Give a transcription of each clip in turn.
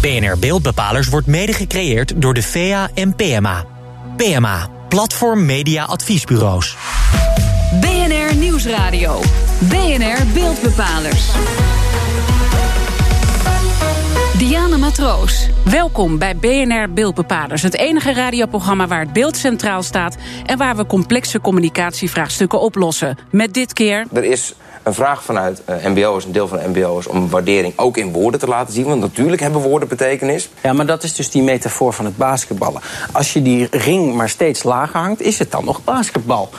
BNR Beeldbepalers wordt mede gecreëerd door de VA en PMA. PMA, Platform Media Adviesbureaus. BNR Nieuwsradio. BNR Beeldbepalers. Diana Matroos. Welkom bij BNR Beeldbepalers, het enige radioprogramma waar het beeld centraal staat en waar we complexe communicatievraagstukken oplossen. Met dit keer. Er is een vraag vanuit uh, MBO's, een deel van de MBO's, om waardering ook in woorden te laten zien. Want natuurlijk hebben woorden betekenis. Ja, maar dat is dus die metafoor van het basketballen. Als je die ring maar steeds lager hangt, is het dan nog basketbal.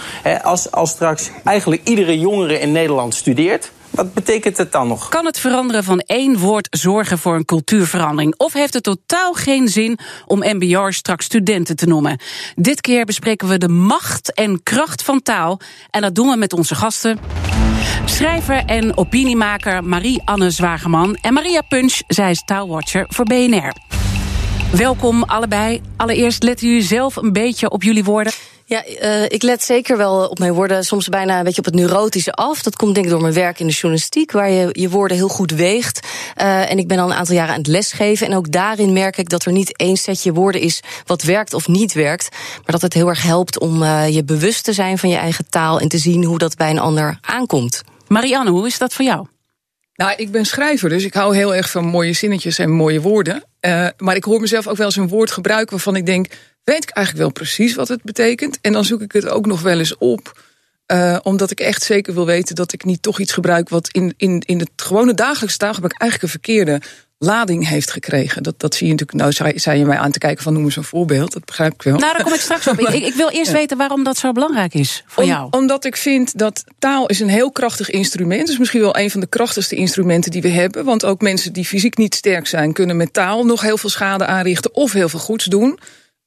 als, als straks eigenlijk iedere jongere in Nederland studeert. Wat betekent het dan nog? Kan het veranderen van één woord zorgen voor een cultuurverandering? Of heeft het totaal geen zin om MBO'ers straks studenten te noemen? Dit keer bespreken we de macht en kracht van taal. En dat doen we met onze gasten. Schrijver en opiniemaker Marie-Anne Zwageman en Maria Punch, zij is taalwatcher voor BNR. Welkom allebei. Allereerst letten jullie zelf een beetje op jullie woorden. Ja, uh, ik let zeker wel op mijn woorden, soms bijna een beetje op het neurotische af. Dat komt denk ik door mijn werk in de journalistiek, waar je je woorden heel goed weegt. Uh, en ik ben al een aantal jaren aan het lesgeven. En ook daarin merk ik dat er niet één setje woorden is wat werkt of niet werkt. Maar dat het heel erg helpt om uh, je bewust te zijn van je eigen taal en te zien hoe dat bij een ander aankomt. Marianne, hoe is dat voor jou? Nou, ik ben schrijver, dus ik hou heel erg van mooie zinnetjes en mooie woorden. Uh, maar ik hoor mezelf ook wel eens een woord gebruiken waarvan ik denk: weet ik eigenlijk wel precies wat het betekent? En dan zoek ik het ook nog wel eens op. Uh, omdat ik echt zeker wil weten dat ik niet toch iets gebruik wat in, in, in het gewone dagelijkse taalgebruik eigenlijk een verkeerde lading heeft gekregen. Dat, dat zie je natuurlijk. Nou, zei, zei je mij aan te kijken van noem eens een voorbeeld. Dat begrijp ik wel. Nou, daar kom ik straks op. ik, ik wil eerst weten waarom dat zo belangrijk is voor Om, jou. Omdat ik vind dat taal is een heel krachtig instrument. Is misschien wel een van de krachtigste instrumenten die we hebben. Want ook mensen die fysiek niet sterk zijn, kunnen met taal nog heel veel schade aanrichten of heel veel goeds doen.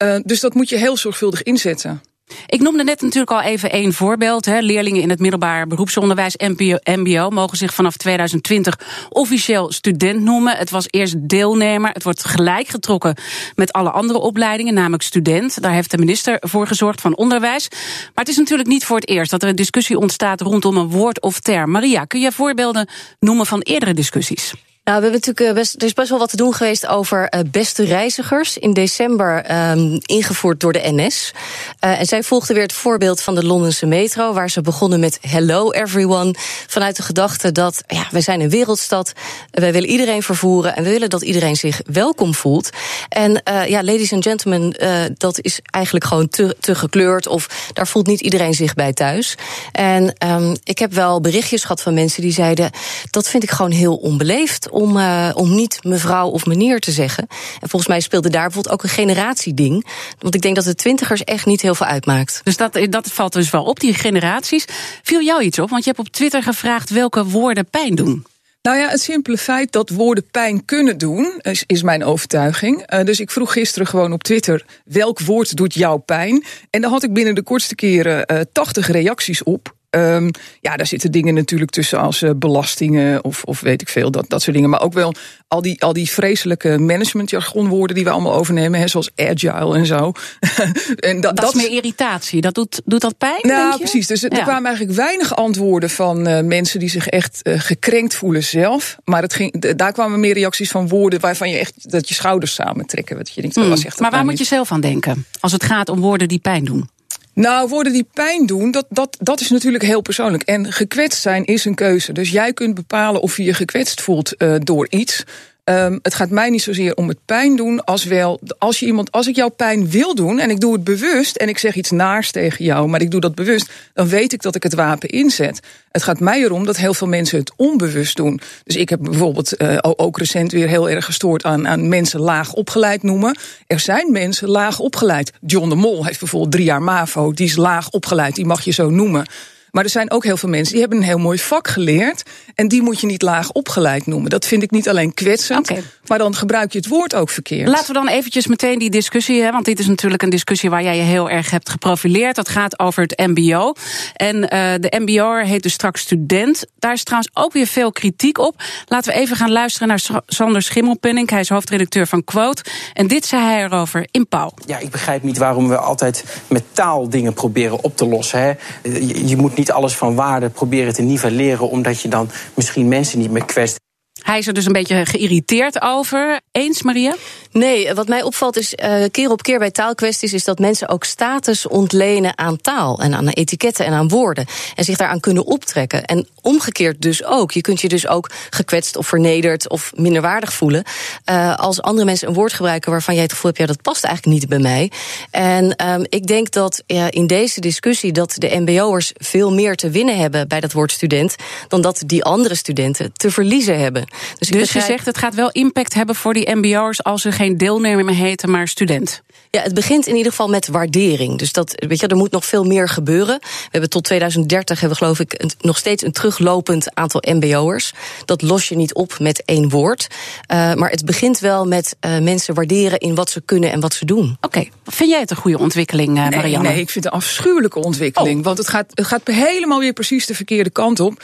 Uh, dus dat moet je heel zorgvuldig inzetten. Ik noemde net natuurlijk al even één voorbeeld. Hè. Leerlingen in het middelbaar beroepsonderwijs, MBO, MBO, mogen zich vanaf 2020 officieel student noemen. Het was eerst deelnemer. Het wordt gelijk getrokken met alle andere opleidingen, namelijk student. Daar heeft de minister voor gezorgd van Onderwijs. Maar het is natuurlijk niet voor het eerst dat er een discussie ontstaat rondom een woord of term. Maria, kun je voorbeelden noemen van eerdere discussies? Nou, we hebben natuurlijk best, er is best wel wat te doen geweest over uh, beste reizigers. In december um, ingevoerd door de NS. Uh, en zij volgde weer het voorbeeld van de Londense metro, waar ze begonnen met Hello everyone. Vanuit de gedachte dat ja, wij zijn een wereldstad. Wij willen iedereen vervoeren en we willen dat iedereen zich welkom voelt. En ja, ladies and gentlemen, dat is eigenlijk gewoon te, te gekleurd. Of daar voelt niet iedereen zich bij thuis. En um, ik heb wel berichtjes gehad van mensen die zeiden: dat vind ik gewoon heel onbeleefd om, uh, om niet mevrouw of meneer te zeggen. En volgens mij speelde daar bijvoorbeeld ook een generatieding. Want ik denk dat de twintigers echt niet heel veel uitmaakt. Dus dat, dat valt dus wel op, die generaties. Viel jou iets op? Want je hebt op Twitter gevraagd welke woorden pijn doen. Nou ja, het simpele feit dat woorden pijn kunnen doen, is, is mijn overtuiging. Uh, dus ik vroeg gisteren gewoon op Twitter: welk woord doet jou pijn? En daar had ik binnen de kortste keren uh, 80 reacties op. Um, ja, daar zitten dingen natuurlijk tussen als uh, belastingen of, of weet ik veel, dat, dat soort dingen. Maar ook wel al die, al die vreselijke managementjargonwoorden die we allemaal overnemen, hè, zoals agile en zo. en dat, dat, is meer irritatie. Dat doet, doet dat pijn? Nou, precies. Dus ja. er kwamen eigenlijk weinig antwoorden van uh, mensen die zich echt uh, gekrenkt voelen zelf. Maar het ging, daar kwamen meer reacties van woorden waarvan je echt dat je schouders samentrekken. Wat je denkt, mm. was echt maar waar moet je zelf aan denken als het gaat om woorden die pijn doen? Nou, woorden die pijn doen, dat, dat, dat is natuurlijk heel persoonlijk. En gekwetst zijn is een keuze. Dus jij kunt bepalen of je je gekwetst voelt uh, door iets. Um, het gaat mij niet zozeer om het pijn doen, als wel als je iemand, als ik jouw pijn wil doen en ik doe het bewust en ik zeg iets naars tegen jou, maar ik doe dat bewust, dan weet ik dat ik het wapen inzet. Het gaat mij erom dat heel veel mensen het onbewust doen. Dus ik heb bijvoorbeeld uh, ook recent weer heel erg gestoord aan, aan mensen laag opgeleid noemen. Er zijn mensen laag opgeleid. John de Mol heeft bijvoorbeeld drie jaar MAVO, die is laag opgeleid, die mag je zo noemen. Maar er zijn ook heel veel mensen die hebben een heel mooi vak geleerd. En die moet je niet laag opgeleid noemen. Dat vind ik niet alleen kwetsend, okay. maar dan gebruik je het woord ook verkeerd. Laten we dan eventjes meteen die discussie hebben. Want dit is natuurlijk een discussie waar jij je heel erg hebt geprofileerd. Dat gaat over het MBO. En uh, de MBO'er heet dus straks student. Daar is trouwens ook weer veel kritiek op. Laten we even gaan luisteren naar Sander Schimmelpenning. Hij is hoofdredacteur van Quote. En dit zei hij erover in Pauw. Ja, ik begrijp niet waarom we altijd met taal dingen proberen op te lossen. Hè. Je, je moet niet niet alles van waarde proberen te nivelleren, omdat je dan misschien mensen niet meer kwest. Hij is er dus een beetje geïrriteerd over. Eens, Maria? Nee, wat mij opvalt is uh, keer op keer bij taalkwesties is dat mensen ook status ontlenen aan taal en aan etiketten en aan woorden en zich daaraan kunnen optrekken. En omgekeerd dus ook. Je kunt je dus ook gekwetst of vernederd of minderwaardig voelen uh, als andere mensen een woord gebruiken waarvan jij het gevoel hebt ja dat past eigenlijk niet bij mij. En um, ik denk dat ja, in deze discussie dat de MBO'ers veel meer te winnen hebben bij dat woord student dan dat die andere studenten te verliezen hebben. Dus, dus je zegt het gaat wel impact hebben voor die MBO'ers als ze geen deelnemer meer heten, maar student. Ja, het begint in ieder geval met waardering. Dus dat, weet je, er moet nog veel meer gebeuren. We hebben tot 2030 hebben we geloof ik een, nog steeds een teruglopend aantal MBO'ers. Dat los je niet op met één woord. Uh, maar het begint wel met uh, mensen waarderen in wat ze kunnen en wat ze doen. Oké, okay. vind jij het een goede ontwikkeling, uh, Marianne? Nee, nee, ik vind het een afschuwelijke ontwikkeling. Oh. Want het gaat, het gaat helemaal weer precies de verkeerde kant op.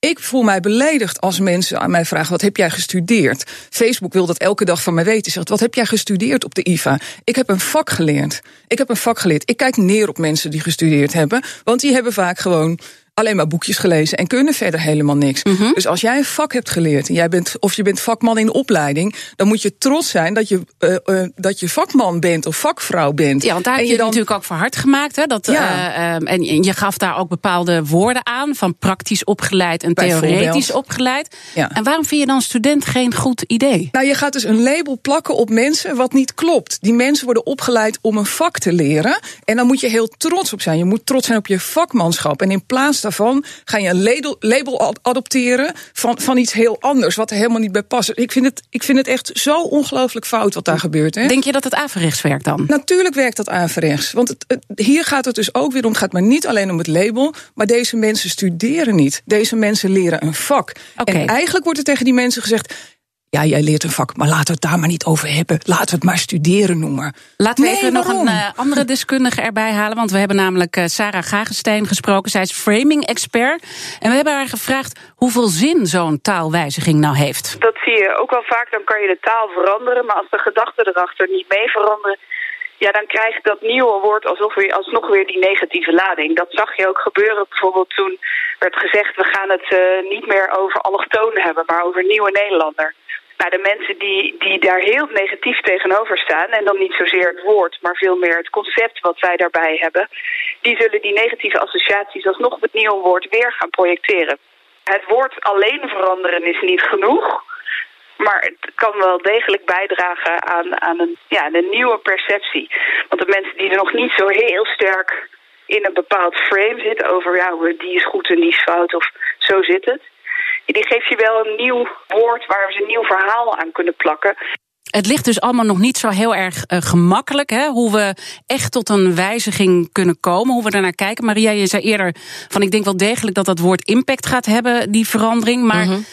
Ik voel mij beledigd als mensen aan mij vragen: wat heb jij gestudeerd? Facebook wil dat elke dag van mij weten. Zegt: wat heb jij gestudeerd op de IVA? Ik heb een vak geleerd. Ik heb een vak geleerd. Ik kijk neer op mensen die gestudeerd hebben, want die hebben vaak gewoon alleen maar boekjes gelezen en kunnen verder helemaal niks. Mm -hmm. Dus als jij een vak hebt geleerd en jij bent, of je bent vakman in opleiding, dan moet je trots zijn dat je, uh, uh, dat je vakman bent of vakvrouw bent. Ja, want daar heb je, je dan... natuurlijk ook voor hard gemaakt. Hè? Dat, ja. uh, en je gaf daar ook bepaalde woorden aan, van praktisch opgeleid en theoretisch opgeleid. Ja. En waarom vind je dan student geen goed idee? Nou, je gaat dus een label plakken op mensen wat niet klopt. Die mensen worden opgeleid om een vak te leren. En dan moet je heel trots op zijn. Je moet trots zijn op je vakmanschap. En in plaats daarvan ga je een label, label adopteren van, van iets heel anders, wat er helemaal niet bij past. Ik vind het, ik vind het echt zo ongelooflijk fout wat daar gebeurt. Hè? Denk je dat het averechts werkt dan? Natuurlijk werkt dat averechts. Want het, het, hier gaat het dus ook weer om, het gaat maar niet alleen om het label, maar deze mensen studeren niet. Deze mensen leren een vak. Okay. En eigenlijk wordt er tegen die mensen gezegd. Ja, jij leert een vak, maar laten we het daar maar niet over hebben. Laten we het maar studeren noemen. Laten we nee, even waarom? nog een uh, andere deskundige erbij halen. Want we hebben namelijk uh, Sarah Gagenstein gesproken. Zij is framing-expert. En we hebben haar gevraagd hoeveel zin zo'n taalwijziging nou heeft. Dat zie je ook wel vaak. Dan kan je de taal veranderen. Maar als de gedachten erachter niet mee veranderen... Ja, dan krijgt dat nieuwe woord alsof weer, alsnog weer die negatieve lading. Dat zag je ook gebeuren bijvoorbeeld toen werd gezegd... we gaan het uh, niet meer over allochtonen hebben, maar over nieuwe Nederlander. De mensen die, die daar heel negatief tegenover staan... en dan niet zozeer het woord, maar veel meer het concept wat wij daarbij hebben... die zullen die negatieve associaties alsnog op het nieuwe woord weer gaan projecteren. Het woord alleen veranderen is niet genoeg... Maar het kan wel degelijk bijdragen aan, aan een, ja, een nieuwe perceptie. Want de mensen die er nog niet zo heel sterk in een bepaald frame zitten... over ja, die is goed en die is fout of zo zit het die geeft je wel een nieuw woord waar ze een nieuw verhaal aan kunnen plakken. Het ligt dus allemaal nog niet zo heel erg uh, gemakkelijk, hè? hoe we echt tot een wijziging kunnen komen, hoe we daarnaar kijken. Maria, je zei eerder van ik denk wel degelijk dat dat woord impact gaat hebben, die verandering. Maar mm -hmm.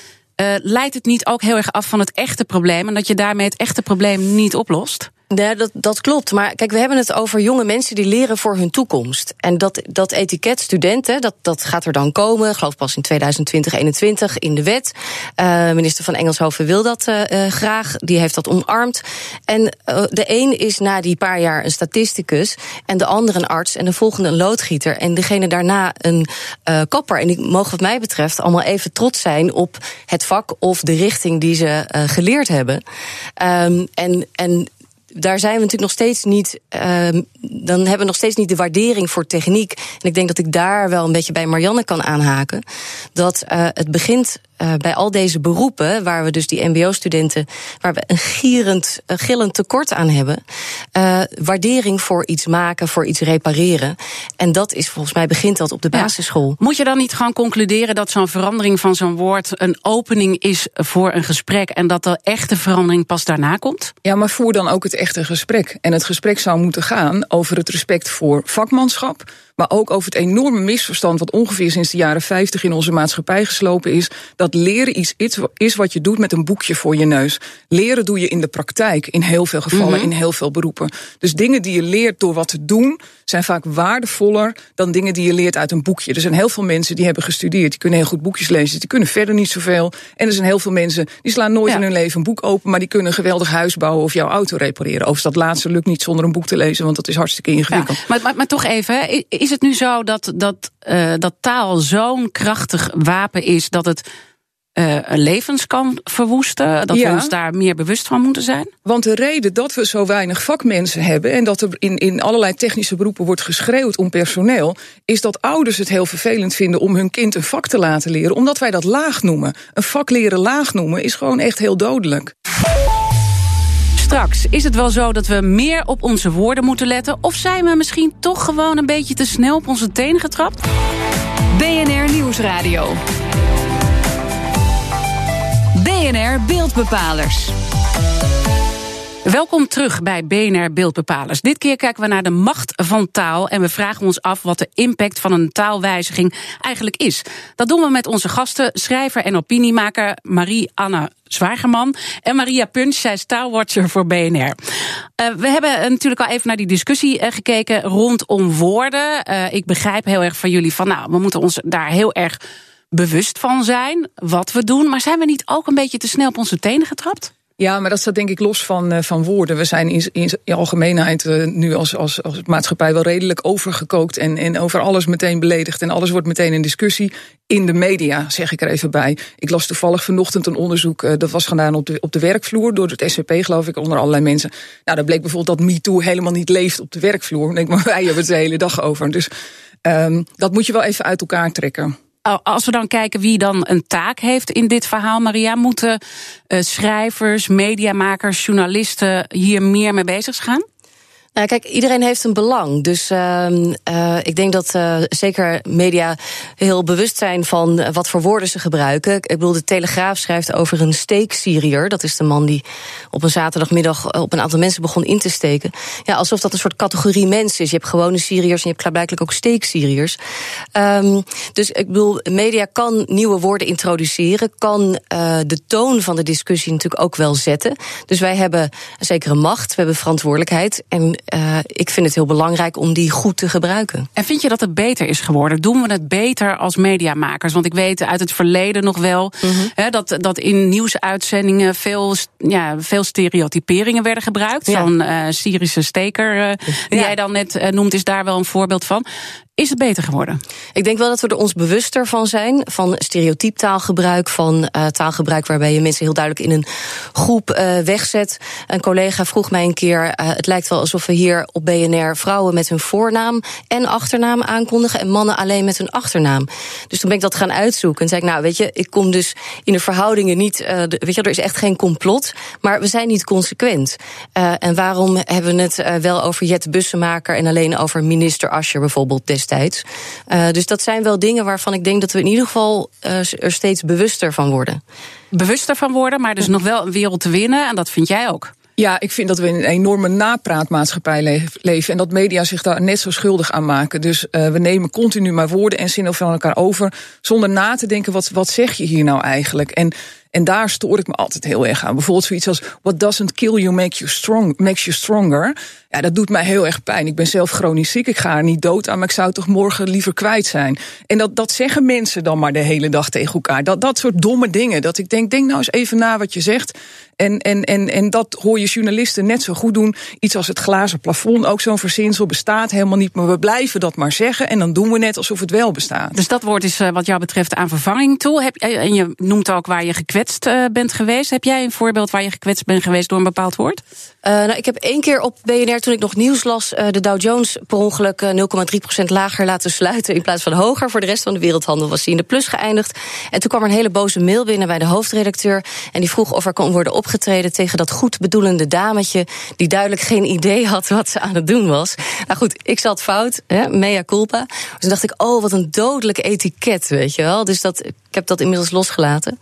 uh, leidt het niet ook heel erg af van het echte probleem en dat je daarmee het echte probleem niet oplost? Ja, dat, dat klopt. Maar kijk, we hebben het over jonge mensen die leren voor hun toekomst. En dat, dat etiket studenten, dat, dat gaat er dan komen. Ik geloof pas in 2020, 2021 in de wet. Uh, minister van Engelshoven wil dat uh, graag. Die heeft dat omarmd. En de een is na die paar jaar een statisticus. En de andere een arts. En de volgende een loodgieter. En degene daarna een kapper. En die mogen wat mij betreft allemaal even trots zijn op het vak of de richting die ze geleerd hebben. Um, en, en daar zijn we natuurlijk nog steeds niet. Uh, dan hebben we nog steeds niet de waardering voor techniek. En ik denk dat ik daar wel een beetje bij Marianne kan aanhaken. Dat uh, het begint uh, bij al deze beroepen, waar we dus die MBO-studenten, waar we een gierend, uh, gillend tekort aan hebben, uh, waardering voor iets maken, voor iets repareren. En dat is volgens mij begint dat op de basisschool. Ja. Moet je dan niet gewoon concluderen dat zo'n verandering van zo'n woord een opening is voor een gesprek en dat de echte verandering pas daarna komt? Ja, maar voer dan ook het echte gesprek. En het gesprek zou moeten gaan over het respect voor vakmanschap maar ook over het enorme misverstand wat ongeveer sinds de jaren 50 in onze maatschappij geslopen is. Dat leren iets is wat je doet met een boekje voor je neus. Leren doe je in de praktijk, in heel veel gevallen, mm -hmm. in heel veel beroepen. Dus dingen die je leert door wat te doen, zijn vaak waardevoller dan dingen die je leert uit een boekje. Er zijn heel veel mensen die hebben gestudeerd, die kunnen heel goed boekjes lezen, die kunnen verder niet zoveel. En er zijn heel veel mensen die slaan nooit ja. in hun leven een boek open, maar die kunnen een geweldig huis bouwen of jouw auto repareren. Overigens, dat laatste lukt niet zonder een boek te lezen, want dat is hartstikke ingewikkeld. Ja, maar, maar, maar toch even, is het nu zo dat, dat, uh, dat taal zo'n krachtig wapen is dat het uh, levens kan verwoesten. Dat Ja. we ons daar meer bewust van moeten zijn. Want de reden dat we zo weinig vakmensen hebben en dat er in, in allerlei technische beroepen wordt geschreeuwd om personeel, is dat ouders het heel vervelend vinden om hun kind een vak te laten leren, omdat wij dat laag noemen. Een vak leren laag noemen is gewoon echt heel dodelijk. Straks is het wel zo dat we meer op onze woorden moeten letten. Of zijn we misschien toch gewoon een beetje te snel op onze tenen getrapt? BNR Nieuwsradio. BNR Beeldbepalers. Welkom terug bij BNR Beeldbepalers. Dit keer kijken we naar de macht van taal en we vragen ons af wat de impact van een taalwijziging eigenlijk is. Dat doen we met onze gasten, schrijver en opiniemaker Marie-Anne Zwagerman en Maria Punch, zij is taalwatcher voor BNR. Uh, we hebben natuurlijk al even naar die discussie uh, gekeken rondom woorden. Ik begrijp heel erg van jullie van, nou, we moeten ons daar heel erg bewust van zijn wat we doen. Maar zijn we niet ook een beetje te snel op onze tenen getrapt? Ja, maar dat staat denk ik los van, uh, van woorden. We zijn in, in, in algemeenheid uh, nu als, als, als maatschappij wel redelijk overgekookt en, en over alles meteen beledigd en alles wordt meteen in discussie. In de media, zeg ik er even bij. Ik las toevallig vanochtend een onderzoek, uh, dat was gedaan op de, op de werkvloer door het SCP, geloof ik, onder allerlei mensen. Nou, daar bleek bijvoorbeeld dat MeToo helemaal niet leeft op de werkvloer. Denk maar, wij hebben het de hele dag over. Dus um, dat moet je wel even uit elkaar trekken als we dan kijken wie dan een taak heeft in dit verhaal, Maria, moeten uh, schrijvers, mediamakers, journalisten hier meer mee bezig gaan? Nou, kijk, iedereen heeft een belang. Dus uh, uh, ik denk dat uh, zeker media heel bewust zijn van wat voor woorden ze gebruiken. Ik bedoel, de Telegraaf schrijft over een steeksyriër. Dat is de man die op een zaterdagmiddag op een aantal mensen begon in te steken. Ja, alsof dat een soort categorie mensen is. Je hebt gewone Syriërs en je hebt klaarblijkelijk ook steeksyriërs. Um, dus ik bedoel, media kan nieuwe woorden introduceren, kan de toon van de discussie natuurlijk ook wel zetten. Dus wij hebben een macht, we hebben verantwoordelijkheid. En uh, ik vind het heel belangrijk om die goed te gebruiken. En vind je dat het beter is geworden? Doen we het beter als mediamakers? Want ik weet uit het verleden nog wel mm -hmm. hè, dat, dat in nieuwsuitzendingen veel, ja, veel stereotyperingen werden gebruikt. Ja. Zo'n uh, Syrische steker, uh, die ja. jij dan net noemt, is daar wel een voorbeeld van. Is het beter geworden? Ik denk wel dat we er ons bewuster van zijn. Van stereotyp taalgebruik. Van uh, taalgebruik waarbij je mensen heel duidelijk in een groep uh, wegzet. Een collega vroeg mij een keer. Uh, het lijkt wel alsof we hier op BNR vrouwen met hun voornaam en achternaam aankondigen. En mannen alleen met hun achternaam. Dus toen ben ik dat gaan uitzoeken. En zei ik, nou weet je, ik kom dus in de verhoudingen niet. Weet je, er is echt geen complot. Maar we zijn niet consequent. en waarom hebben we het wel over Jet Bussemaker en alleen over minister Ascher bijvoorbeeld destijds? Uh, dus dat zijn wel dingen waarvan ik denk dat we in ieder geval uh, er steeds bewuster van worden. Bewuster van worden, maar dus nog wel een wereld te winnen. En dat vind jij ook. Ja, ik vind dat we in een enorme napraatmaatschappij leven. En dat media zich daar net zo schuldig aan maken. Dus uh, we nemen continu maar woorden en zinnen van elkaar over. Zonder na te denken, wat, wat zeg je hier nou eigenlijk? En en daar stoor ik me altijd heel erg aan. Bijvoorbeeld zoiets als: What doesn't kill you, make you strong, makes you stronger. Ja, dat doet mij heel erg pijn. Ik ben zelf chronisch ziek. Ik ga er niet dood aan, maar ik zou toch morgen liever kwijt zijn. En dat, dat zeggen mensen dan maar de hele dag tegen elkaar. Dat, dat soort domme dingen. Dat ik denk: denk nou eens even na wat je zegt. En, en, en, en dat hoor je journalisten net zo goed doen. Iets als het glazen plafond, ook zo'n verzinsel, bestaat helemaal niet. Maar we blijven dat maar zeggen. En dan doen we net alsof het wel bestaat. Dus dat woord is wat jou betreft aan vervanging toe. Heb, en je noemt ook waar je gekwetst uh, bent geweest. Heb jij een voorbeeld waar je gekwetst bent geweest door een bepaald woord? Uh, nou, ik heb één keer op BNR, toen ik nog nieuws las, uh, de Dow Jones per ongeluk 0,3% lager laten sluiten in plaats van hoger. Voor de rest van de wereldhandel was hij in de plus geëindigd. En toen kwam er een hele boze mail binnen bij de hoofdredacteur. En die vroeg of er kon worden opgetreden tegen dat goed bedoelende dametje. die duidelijk geen idee had wat ze aan het doen was. Nou goed, ik zat fout, hè, mea culpa. Dus toen dacht ik, oh, wat een dodelijk etiket, weet je wel. Dus dat, heb dat inmiddels losgelaten.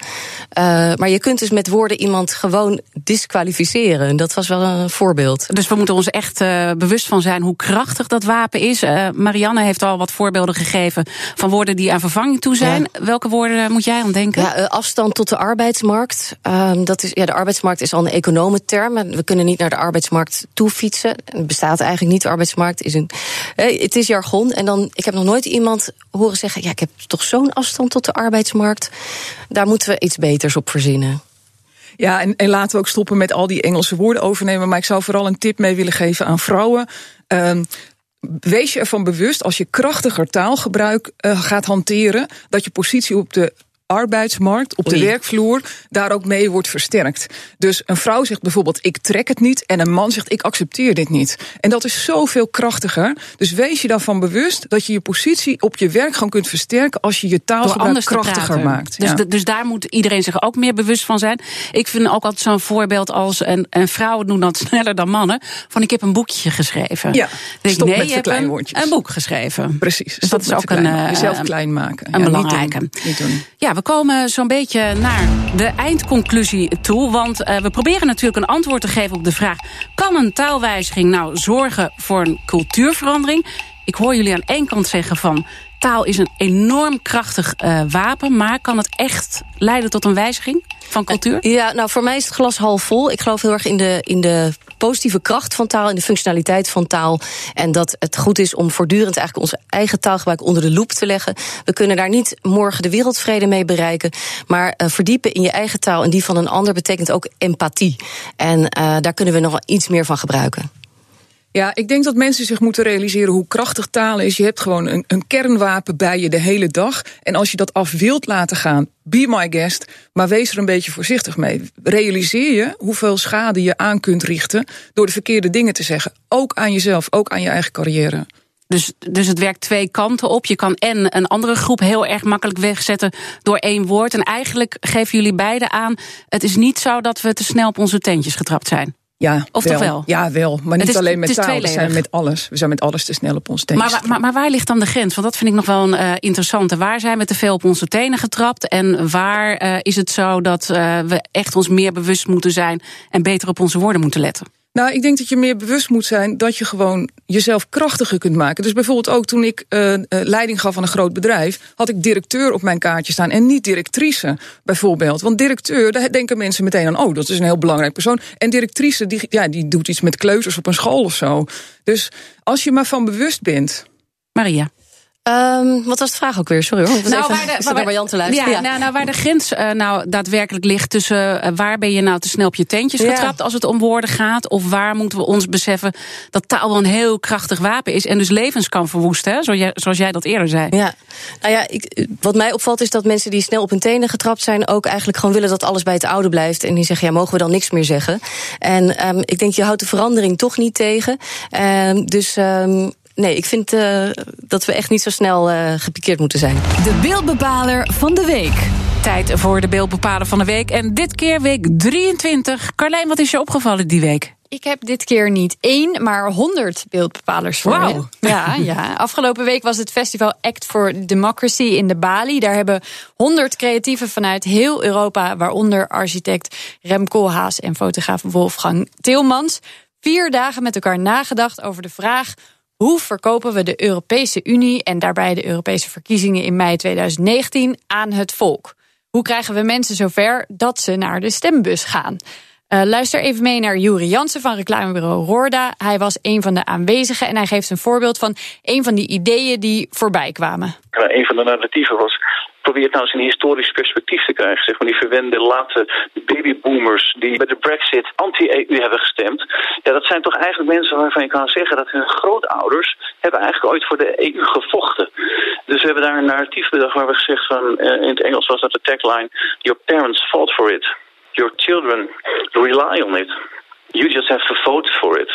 Uh, maar je kunt dus met woorden iemand gewoon disqualificeren. En dat was wel een voorbeeld. Dus we moeten ons echt uh, bewust van zijn hoe krachtig dat wapen is. Uh, Marianne heeft al wat voorbeelden gegeven van woorden die aan vervanging toe zijn. Ja. Welke woorden moet jij aan denken? Ja, afstand tot de arbeidsmarkt. dat is, ja, de arbeidsmarkt is al een economenterm. We kunnen niet naar de arbeidsmarkt toe fietsen. Het bestaat eigenlijk niet. De arbeidsmarkt is een. het is jargon. En dan, ik heb nog nooit iemand horen zeggen: ja, ik heb toch zo'n afstand tot de arbeidsmarkt. Daar moeten we iets beters op verzinnen. Ja, en, en, laten we ook stoppen met al die Engelse woorden overnemen. Maar ik zou vooral een tip mee willen geven aan vrouwen. Um, wees je ervan bewust als je krachtiger taalgebruik uh, gaat hanteren, dat je positie op de arbeidsmarkt, op de Oei. werkvloer, daar ook mee wordt versterkt. Dus een vrouw zegt bijvoorbeeld: Ik trek het niet. En een man zegt: Ik accepteer dit niet. En dat is zoveel krachtiger. Dus wees je daarvan bewust dat je je positie op je werk gewoon kunt versterken als je je taalgebruik krachtiger maakt. Dus, Ja. dus daar moet iedereen zich ook meer bewust van zijn. Ik vind ook altijd zo'n voorbeeld als een, een vrouwen doen dat sneller dan mannen. Van ik heb een boekje geschreven. Ja, denk stop nee, met verkleinwoordjes. een, een boek geschreven. Precies. Dus dat is ook een, verkleinen. eh, jezelf klein maken. een Ja, niet doen. belangrijke. Niet doen. Ja, we komen zo'n beetje naar de eindconclusie toe. Want eh, we proberen natuurlijk een antwoord te geven op de vraag: kan een taalwijziging nou zorgen voor een cultuurverandering? Ik hoor jullie aan één kant zeggen van. Taal is een enorm krachtig eh, wapen, maar kan het echt leiden tot een wijziging van cultuur? Ja, nou voor mij is het glas half vol. Ik geloof heel erg in de, in de positieve kracht van taal, in de functionaliteit van taal. En dat het goed is om voortdurend eigenlijk onze eigen taalgebruik onder de loep te leggen. We kunnen daar niet morgen de wereldvrede mee bereiken. Maar eh, verdiepen in je eigen taal en die van een ander betekent ook empathie. En eh, daar kunnen we nog iets meer van gebruiken. Ja, ik denk dat mensen zich moeten realiseren hoe krachtig taal is. Je hebt gewoon een, een kernwapen bij je de hele dag. En als je dat af wilt laten gaan, be my guest. Maar wees er een beetje voorzichtig mee. Realiseer je hoeveel schade je aan kunt richten door de verkeerde dingen te zeggen. Ook aan jezelf, ook aan je eigen carrière. Dus, dus het werkt twee kanten op. Je kan en een andere groep heel erg makkelijk wegzetten door één woord. En eigenlijk geven jullie beiden aan: het is niet zo dat we te snel op onze tentjes getrapt zijn. Ja, Of toch wel? Ja, wel. Maar Het niet is- alleen met taal. We zijn met alles. We zijn met alles te snel op ons Maar, tentjes. wa- maar, maar waar ligt dan de grens? Want dat vind ik nog wel een eh, interessante. Waar zijn we te veel op onze tenen getrapt? En waar eh, is het zo dat eh, we echt ons meer bewust moeten zijn en beter op onze woorden moeten letten? Nou, ik denk dat je meer bewust moet zijn dat je gewoon jezelf krachtiger kunt maken. Dus bijvoorbeeld ook toen ik eh, eh, leiding gaf aan een groot bedrijf, had ik directeur op mijn kaartje staan en niet directrice, bijvoorbeeld. Want directeur, daar denken mensen meteen aan, oh, dat is een heel belangrijk persoon. En directrice, die, ja, die doet iets met kleuters op een school of zo. Dus als je maar van bewust bent. Maria. Ehm, wat was de vraag ook weer? Sorry hoor. Ik was Nou, even, waar de- te luisteren. Ja, Nou, nou, waar de grens eh, nou daadwerkelijk ligt tussen eh, waar ben je nou te snel op je tentjes Ja. getrapt als het om woorden gaat, of waar moeten we ons beseffen dat taal wel een heel krachtig wapen is en dus levens kan verwoesten, hè, zoals, jij, zoals jij dat eerder zei. Ja, nou ja, ik, wat mij opvalt is dat mensen die snel op hun tenen getrapt zijn, ook eigenlijk gewoon willen dat alles bij het oude blijft. En die zeggen, ja, mogen we dan niks meer zeggen? En ehm, ik denk, je houdt de verandering toch niet tegen. Ehm, dus nee, ik vind eh, dat we echt niet zo snel eh, gepikeerd moeten zijn. De beeldbepaler van de week. Tijd voor de beeldbepaler van de week. En dit keer week 23. Carlijn, wat is je opgevallen die week? Ik heb dit keer niet één, maar honderd beeldbepalers voor Wauw. je. Ja, ja. Afgelopen week was het festival Act for Democracy in de Bali. Daar hebben honderd creatieven vanuit heel Europa, waaronder architect Rem Koolhaas en fotograaf Wolfgang Tilmans, vier dagen met elkaar nagedacht over de vraag. Hoe verkopen we de Europese Unie en daarbij de Europese verkiezingen in mei 2019 aan het volk? Hoe krijgen we mensen zover dat ze naar de stembus gaan? Eh, luister even mee naar Juri Jansen van reclamebureau Roorda. Hij was een van de aanwezigen en hij geeft een voorbeeld van een van die ideeën die voorbij kwamen. Nou, een van de narratieven was. Probeer het nou eens in historisch perspectief te krijgen. Zeg maar die verwende late babyboomers die bij de Brexit anti-EU hebben gestemd. Ja, dat zijn toch eigenlijk mensen waarvan je kan zeggen dat hun grootouders hebben eigenlijk ooit voor de EU gevochten. Dus we hebben daar een narratief bedacht waar we gezegd van, eh, in het Engels was dat de tagline: Your parents fought for it. Your children rely on it. You just have to vote for it.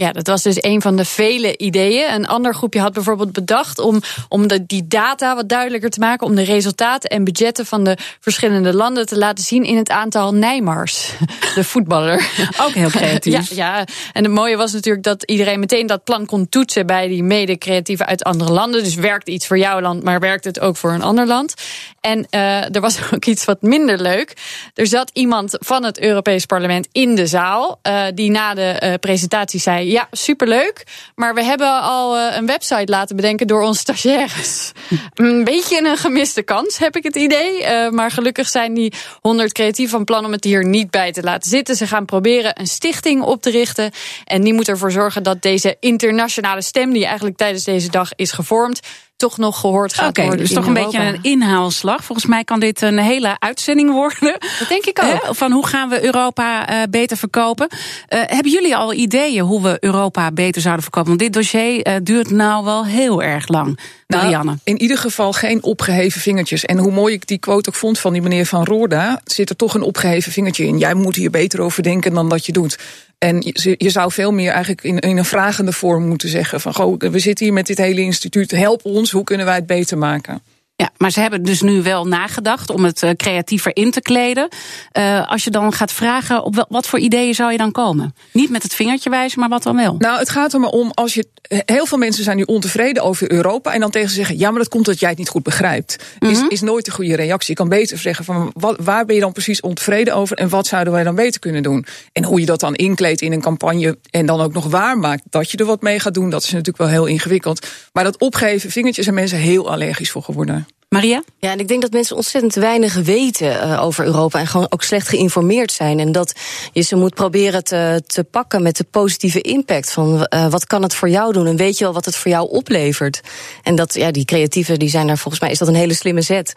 Ja, dat was dus een van de vele ideeën. Een ander groepje had bijvoorbeeld bedacht om, om de, die data wat duidelijker te maken. Om de resultaten en budgetten van de verschillende landen te laten zien in het aantal Neymars. De voetballer. Ook heel creatief. Ja, ja, en het mooie was natuurlijk dat iedereen meteen dat plan kon toetsen bij die mede-creatieven uit andere landen. Dus werkt iets voor jouw land, maar werkt het ook voor een ander land? En uh, er was ook iets wat minder leuk. Er zat iemand van het Europees Parlement in de zaal, uh, die na de uh, presentatie zei: Ja, superleuk, maar we hebben al uh, een website laten bedenken door onze stagiaires. een beetje een gemiste kans, heb ik het idee. Uh, maar gelukkig zijn die 100 creatief van plan om het hier niet bij te laten zitten. Ze gaan proberen een stichting op te richten. En die moet ervoor zorgen dat deze internationale stem, die eigenlijk tijdens deze dag is gevormd, toch nog gehoord gaat worden. dus toch een Europa. beetje een inhaalslag. Volgens mij kan dit een hele uitzending worden. Dat denk ik ook. Hè, Van hoe gaan we Europa eh, beter verkopen? Eh, hebben jullie al ideeën hoe we Europa beter zouden verkopen? Want dit dossier eh, duurt nou wel heel erg lang. Nou, Marianne. in ieder geval geen opgeheven vingertjes. En hoe mooi ik die quote ook vond van die meneer Van Roorda... zit er toch een opgeheven vingertje in. Jij moet hier beter over denken dan dat je doet. En je, zou veel meer eigenlijk in, in een vragende vorm moeten zeggen... van goh, we zitten hier met dit hele instituut, help ons, hoe kunnen wij het beter maken? Ja, maar ze hebben dus nu wel nagedacht om het eh, creatiever in te kleden. Eh, als je dan gaat vragen, op wat voor ideeën zou je dan komen? Niet met het vingertje wijzen, maar wat dan wel? Nou, het gaat er maar om als je. Heel veel mensen zijn nu ontevreden over Europa. En dan tegen ze zeggen: ja, maar dat komt dat jij het niet goed begrijpt. is, is nooit een goede reactie. Je kan beter zeggen: van wat, waar ben je dan precies ontevreden over? En wat zouden wij dan beter kunnen doen? En hoe je dat dan inkleedt in een campagne. En dan ook nog waar maakt dat je er wat mee gaat doen. Dat is natuurlijk wel heel ingewikkeld. Maar dat opgeven vingertje zijn mensen heel allergisch voor geworden. Maria? Ja, en ik denk dat mensen ontzettend weinig weten eh, over Europa en gewoon ook slecht geïnformeerd zijn. En dat je ze moet proberen te, te pakken met de positieve impact van eh, wat kan het voor jou doen en weet je wel wat het voor jou oplevert. En dat, ja, die creatieven die zijn daar volgens mij is dat een hele slimme zet.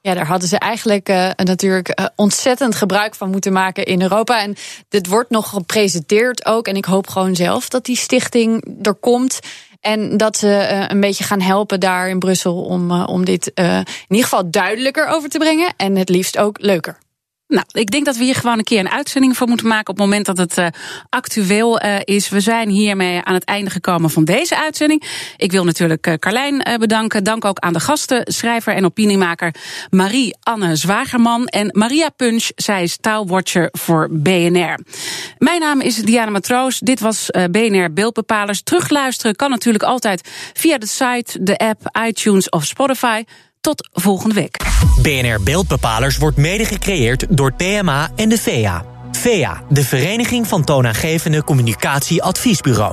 Ja, daar hadden ze eigenlijk eh, natuurlijk ontzettend gebruik van moeten maken in Europa. En dit wordt nog gepresenteerd ook. En ik hoop gewoon zelf dat die stichting er komt. En dat ze eh, een beetje gaan helpen daar in Brussel om, eh, om dit eh, in ieder geval duidelijker over te brengen. En het liefst ook leuker. Nou, ik denk dat we hier gewoon een keer een uitzending voor moeten maken op het moment dat het uh, actueel uh, is. We zijn hiermee aan het einde gekomen van deze uitzending. Ik wil natuurlijk uh, Carlijn bedanken. Dank ook aan de gasten, schrijver en opiniemaker Marie-Anne Zwagerman en Maria Punch. Zij is taalwatcher voor BNR. Mijn naam is Diana Matroos. Dit was BNR Beeldbepalers. Terugluisteren kan natuurlijk altijd via de site, de app, iTunes of Spotify. Tot volgende week. BNR Beeldbepalers wordt mede gecreëerd door het PMA en de VEA. VEA, de Vereniging van Toonaangevende Communicatie Adviesbureaus.